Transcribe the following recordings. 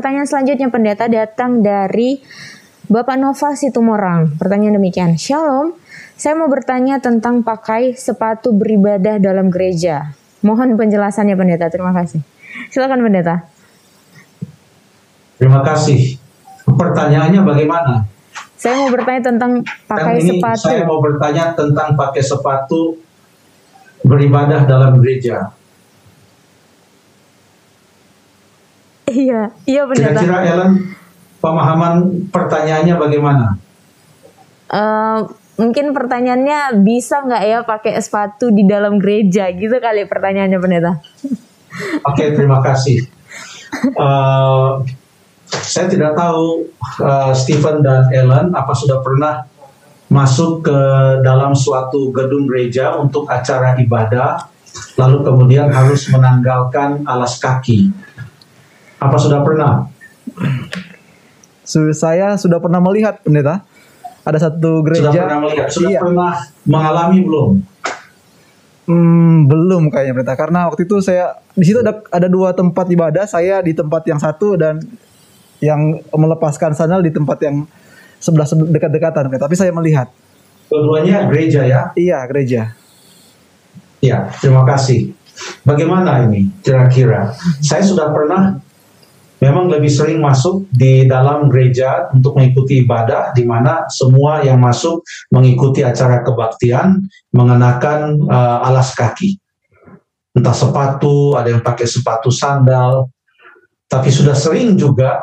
pertanyaan selanjutnya pendeta datang dari Bapak Nova Situmorang. Pertanyaan demikian. Shalom, saya mau bertanya tentang pakai sepatu beribadah dalam gereja. Mohon penjelasannya pendeta. Terima kasih. Silakan pendeta. Terima kasih. Pertanyaannya bagaimana? Saya mau bertanya tentang pakai ini sepatu. Saya mau bertanya tentang pakai sepatu beribadah dalam gereja. Iya, iya pendeta. Kira-kira Ellen pemahaman pertanyaannya bagaimana? Uh, mungkin pertanyaannya bisa nggak ya pakai sepatu di dalam gereja gitu kali pertanyaannya pendeta. Oke, okay, terima kasih. Uh, saya tidak tahu uh, Stephen dan Ellen apa sudah pernah masuk ke dalam suatu gedung gereja untuk acara ibadah, lalu kemudian harus menanggalkan alas kaki. Apa sudah pernah? Saya sudah pernah melihat pendeta. Ada satu gereja. Sudah pernah melihat. Sudah iya. pernah mengalami belum? Hmm, belum kayaknya pendeta. Karena waktu itu saya di situ ada ada dua tempat ibadah. Saya di tempat yang satu dan yang melepaskan sandal di tempat yang sebelah dekat-dekatan. Tapi saya melihat. Keduanya gereja ya? Iya, gereja. Ya, terima kasih. Bagaimana ini kira-kira? Saya sudah pernah memang lebih sering masuk di dalam gereja untuk mengikuti ibadah di mana semua yang masuk mengikuti acara kebaktian mengenakan uh, alas kaki. Entah sepatu, ada yang pakai sepatu sandal. Tapi sudah sering juga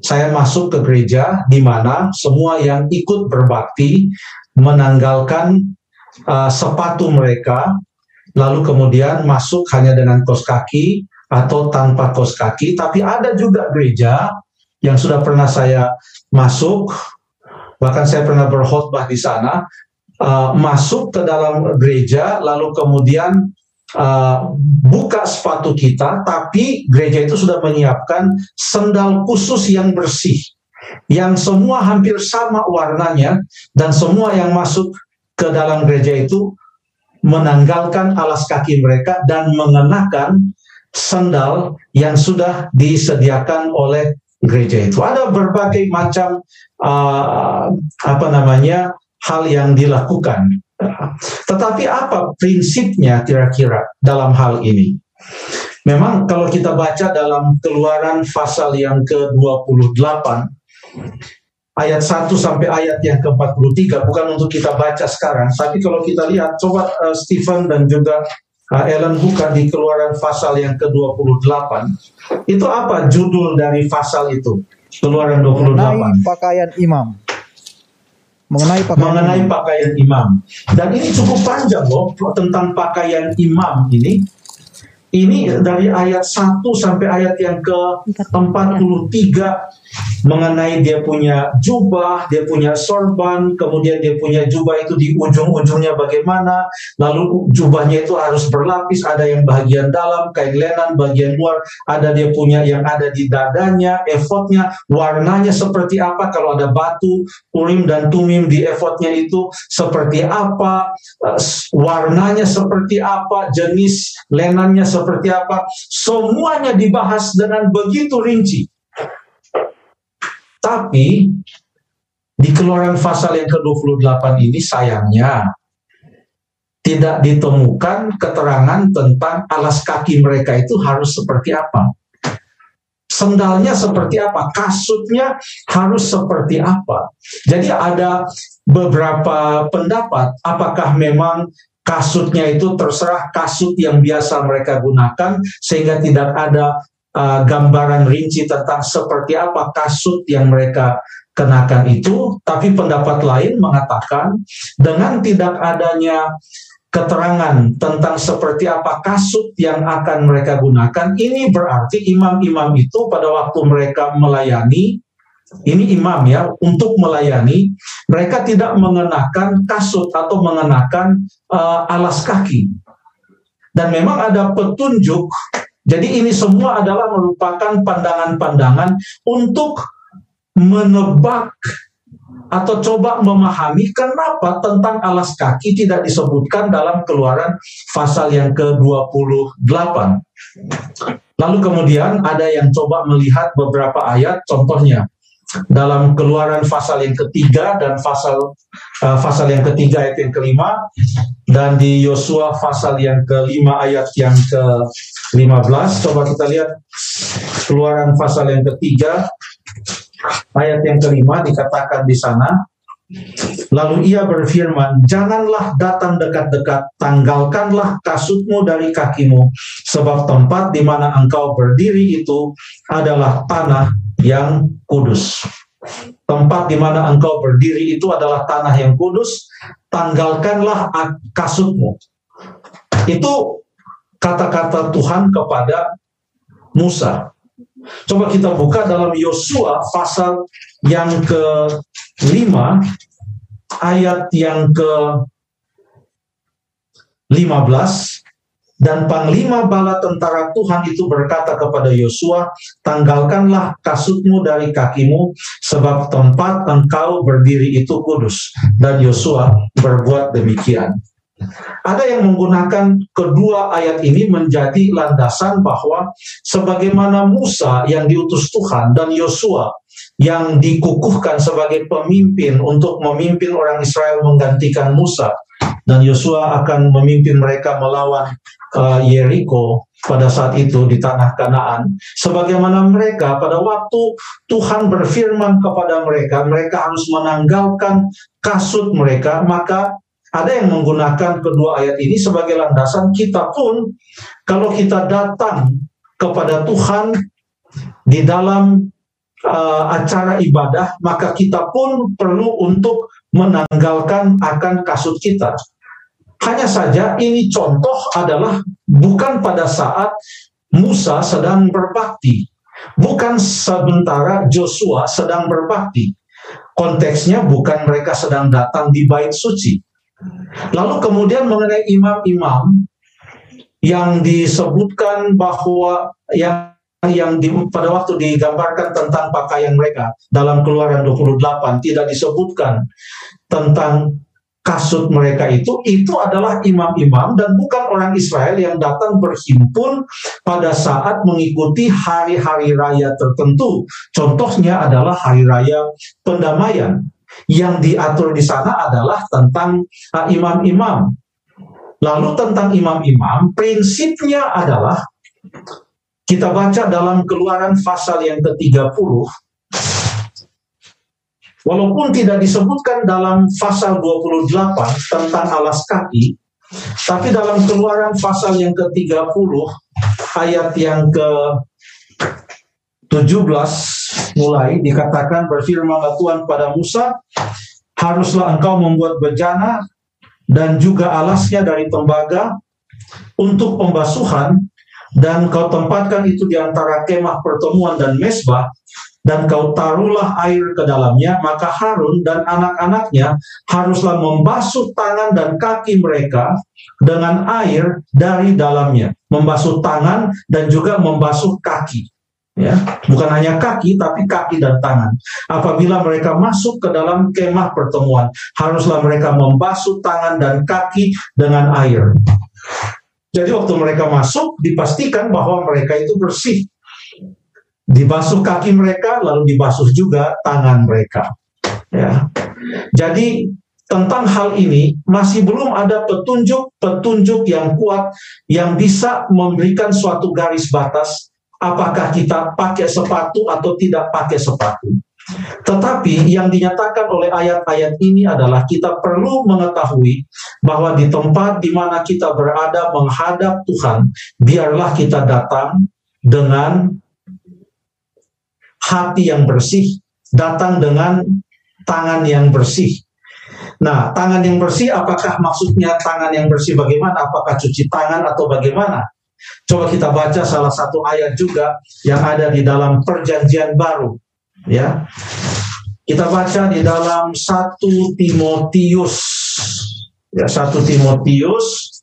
saya masuk ke gereja di mana semua yang ikut berbakti menanggalkan uh, sepatu mereka, lalu kemudian masuk hanya dengan kos kaki atau tanpa kos kaki. Tapi ada juga gereja yang sudah pernah saya masuk, bahkan saya pernah berkhotbah di sana, uh, masuk ke dalam gereja, lalu kemudian uh, buka sepatu kita, tapi gereja itu sudah menyiapkan sendal khusus yang bersih, yang semua hampir sama warnanya, dan semua yang masuk ke dalam gereja itu menanggalkan alas kaki mereka dan mengenakan sendal yang sudah disediakan oleh gereja itu. Ada berbagai macam uh, apa namanya hal yang dilakukan tetapi apa prinsipnya kira-kira dalam hal ini? Memang kalau kita baca dalam keluaran pasal yang ke-28, ayat 1 sampai ayat yang ke-43, bukan untuk kita baca sekarang, tapi kalau kita lihat, coba uh, Stephen dan juga Ellen buka di keluaran pasal yang ke-28, itu apa judul dari pasal itu? Keluaran 28. pakaian imam mengenai pakaian mengenai imam. pakaian imam. Dan ini cukup panjang loh tentang pakaian imam ini. Ini dari ayat 1 sampai ayat yang ke-43 mengenai dia punya jubah, dia punya sorban, kemudian dia punya jubah itu di ujung-ujungnya bagaimana, lalu jubahnya itu harus berlapis, ada yang bagian dalam, kain lenan, bagian luar, ada dia punya yang ada di dadanya, efodnya, warnanya seperti apa, kalau ada batu, urim dan tumim di efodnya itu seperti apa, eh, warnanya seperti apa, jenis lenannya seperti apa, semuanya dibahas dengan begitu rinci. Tapi di keluaran pasal yang ke-28 ini sayangnya tidak ditemukan keterangan tentang alas kaki mereka itu harus seperti apa. Sendalnya seperti apa, kasutnya harus seperti apa. Jadi ada beberapa pendapat apakah memang kasutnya itu terserah kasut yang biasa mereka gunakan sehingga tidak ada uh, gambaran rinci tentang seperti apa kasut yang mereka kenakan itu, tapi pendapat lain mengatakan dengan tidak adanya keterangan tentang seperti apa kasut yang akan mereka gunakan, ini berarti imam-imam itu pada waktu mereka melayani, ini imam ya, untuk melayani, mereka tidak mengenakan kasut atau mengenakan uh, alas kaki. Dan memang ada petunjuk jadi ini semua adalah merupakan pandangan-pandangan untuk menebak atau coba memahami kenapa tentang alas kaki tidak disebutkan dalam keluaran pasal yang ke-28. Lalu kemudian ada yang coba melihat beberapa ayat, contohnya dalam keluaran pasal yang ketiga dan pasal uh, pasal yang ketiga ayat yang kelima dan di Yosua pasal yang kelima ayat yang ke 15 coba kita lihat keluaran pasal yang ketiga ayat yang kelima dikatakan di sana Lalu ia berfirman, janganlah datang dekat-dekat, tanggalkanlah kasutmu dari kakimu, sebab tempat di mana engkau berdiri itu adalah tanah yang kudus. Tempat di mana engkau berdiri itu adalah tanah yang kudus, tanggalkanlah kasutmu. Itu kata-kata Tuhan kepada Musa. Coba kita buka dalam Yosua pasal yang ke-5 ayat yang ke-15 dan panglima bala tentara Tuhan itu berkata kepada Yosua, tanggalkanlah kasutmu dari kakimu, sebab tempat engkau berdiri itu kudus. Dan Yosua berbuat demikian. Ada yang menggunakan kedua ayat ini menjadi landasan bahwa sebagaimana Musa yang diutus Tuhan dan Yosua yang dikukuhkan sebagai pemimpin untuk memimpin orang Israel menggantikan Musa dan Yosua akan memimpin mereka melawan uh, pada saat itu di tanah Kanaan sebagaimana mereka pada waktu Tuhan berfirman kepada mereka mereka harus menanggalkan kasut mereka maka ada yang menggunakan kedua ayat ini sebagai landasan kita pun kalau kita datang kepada Tuhan di dalam uh, acara ibadah, maka kita pun perlu untuk menanggalkan akan kasut kita. Hanya saja ini contoh adalah bukan pada saat Musa sedang berbakti, bukan sementara Joshua sedang berbakti. Konteksnya bukan mereka sedang datang di bait suci. Lalu kemudian mengenai imam-imam yang disebutkan bahwa yang yang di, pada waktu digambarkan tentang pakaian mereka dalam keluaran 28 tidak disebutkan tentang kasut mereka itu itu adalah imam-imam dan bukan orang Israel yang datang berhimpun pada saat mengikuti hari-hari raya tertentu. Contohnya adalah hari raya pendamaian. Yang diatur di sana adalah tentang uh, imam-imam. Lalu tentang imam-imam, prinsipnya adalah kita baca dalam keluaran pasal yang ke-30, walaupun tidak disebutkan dalam pasal 28 tentang alas kaki, tapi dalam keluaran pasal yang ke-30, ayat yang ke 17 mulai dikatakan berfirman Tuhan pada Musa, haruslah engkau membuat bejana dan juga alasnya dari tembaga untuk pembasuhan dan kau tempatkan itu di antara kemah pertemuan dan mesbah dan kau taruhlah air ke dalamnya maka Harun dan anak-anaknya haruslah membasuh tangan dan kaki mereka dengan air dari dalamnya membasuh tangan dan juga membasuh kaki ya bukan hanya kaki tapi kaki dan tangan apabila mereka masuk ke dalam kemah pertemuan haruslah mereka membasuh tangan dan kaki dengan air jadi waktu mereka masuk dipastikan bahwa mereka itu bersih. Dibasuh kaki mereka lalu dibasuh juga tangan mereka. Ya. Jadi tentang hal ini masih belum ada petunjuk-petunjuk yang kuat yang bisa memberikan suatu garis batas apakah kita pakai sepatu atau tidak pakai sepatu. Tetapi yang dinyatakan oleh ayat-ayat ini adalah kita perlu mengetahui bahwa di tempat di mana kita berada menghadap Tuhan, biarlah kita datang dengan hati yang bersih, datang dengan tangan yang bersih. Nah, tangan yang bersih apakah maksudnya tangan yang bersih bagaimana? Apakah cuci tangan atau bagaimana? Coba kita baca salah satu ayat juga yang ada di dalam perjanjian baru ya. Kita baca di dalam 1 Timotius ya 1 Timotius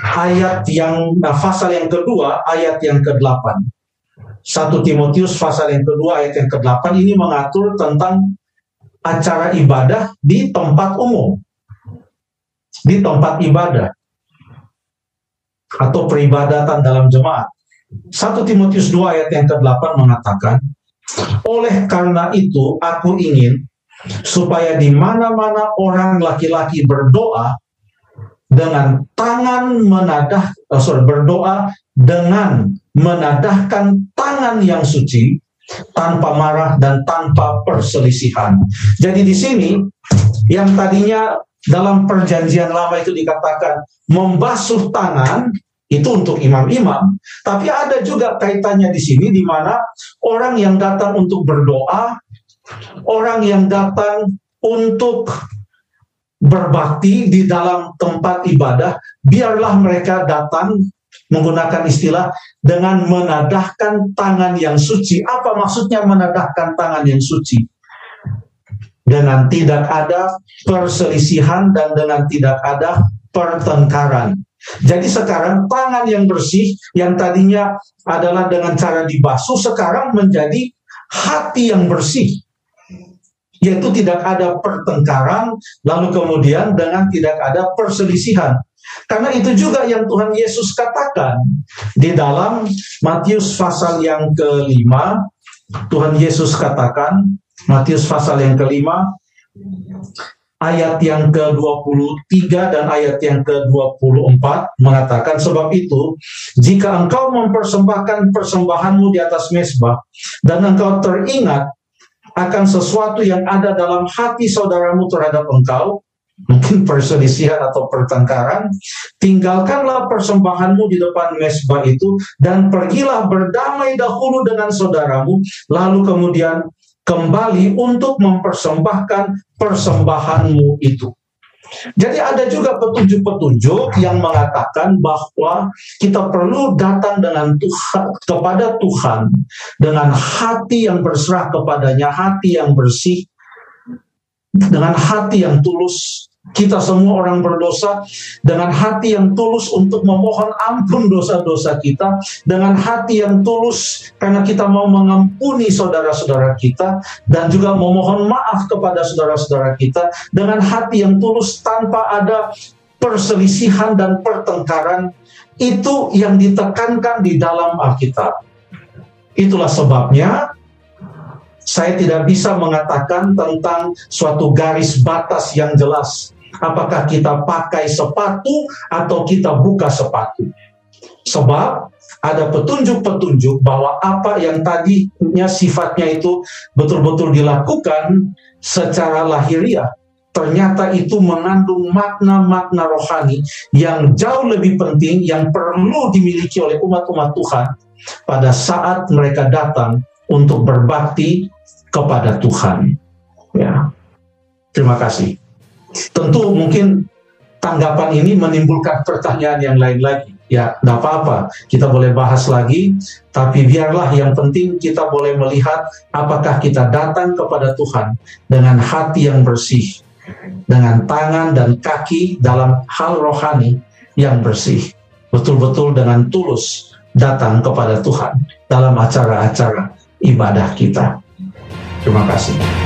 ayat yang nah, pasal yang kedua ayat yang ke-8. 1 Timotius pasal yang kedua ayat yang ke-8 ini mengatur tentang acara ibadah di tempat umum. Di tempat ibadah. atau peribadatan dalam jemaat. 1 Timotius 2 ayat yang ke-8 mengatakan, oleh karena itu aku ingin supaya di mana-mana orang laki-laki berdoa dengan tangan menadah, oh sorry, berdoa dengan menadahkan tangan yang suci tanpa marah dan tanpa perselisihan. Jadi di sini yang tadinya dalam perjanjian lama itu dikatakan membasuh tangan itu untuk imam-imam, tapi ada juga kaitannya di sini di mana orang yang datang untuk berdoa, orang yang datang untuk berbakti di dalam tempat ibadah, biarlah mereka datang menggunakan istilah dengan menadahkan tangan yang suci. Apa maksudnya menadahkan tangan yang suci? Dengan tidak ada perselisihan dan dengan tidak ada pertengkaran. Jadi sekarang tangan yang bersih yang tadinya adalah dengan cara dibasuh sekarang menjadi hati yang bersih. Yaitu tidak ada pertengkaran lalu kemudian dengan tidak ada perselisihan. Karena itu juga yang Tuhan Yesus katakan di dalam Matius pasal yang kelima, Tuhan Yesus katakan, Matius pasal yang kelima, ayat yang ke-23 dan ayat yang ke-24 mengatakan sebab itu jika engkau mempersembahkan persembahanmu di atas mesbah dan engkau teringat akan sesuatu yang ada dalam hati saudaramu terhadap engkau mungkin perselisihan atau pertengkaran, tinggalkanlah persembahanmu di depan mesbah itu dan pergilah berdamai dahulu dengan saudaramu, lalu kemudian kembali untuk mempersembahkan persembahanmu itu. Jadi ada juga petunjuk-petunjuk yang mengatakan bahwa kita perlu datang dengan Tuhan kepada Tuhan dengan hati yang berserah kepadanya, hati yang bersih, dengan hati yang tulus kita semua orang berdosa dengan hati yang tulus untuk memohon ampun dosa-dosa kita, dengan hati yang tulus karena kita mau mengampuni saudara-saudara kita dan juga memohon maaf kepada saudara-saudara kita dengan hati yang tulus tanpa ada perselisihan dan pertengkaran itu yang ditekankan di dalam Alkitab. Itulah sebabnya saya tidak bisa mengatakan tentang suatu garis batas yang jelas apakah kita pakai sepatu atau kita buka sepatu. Sebab ada petunjuk-petunjuk bahwa apa yang tadinya sifatnya itu betul-betul dilakukan secara lahiriah, ternyata itu mengandung makna-makna rohani yang jauh lebih penting yang perlu dimiliki oleh umat-umat Tuhan pada saat mereka datang untuk berbakti kepada Tuhan. Ya. Terima kasih. Tentu mungkin tanggapan ini menimbulkan pertanyaan yang lain lagi. Ya, tidak apa-apa, kita boleh bahas lagi, tapi biarlah yang penting kita boleh melihat apakah kita datang kepada Tuhan dengan hati yang bersih, dengan tangan dan kaki dalam hal rohani yang bersih, betul-betul dengan tulus datang kepada Tuhan dalam acara-acara ibadah kita. Terima kasih.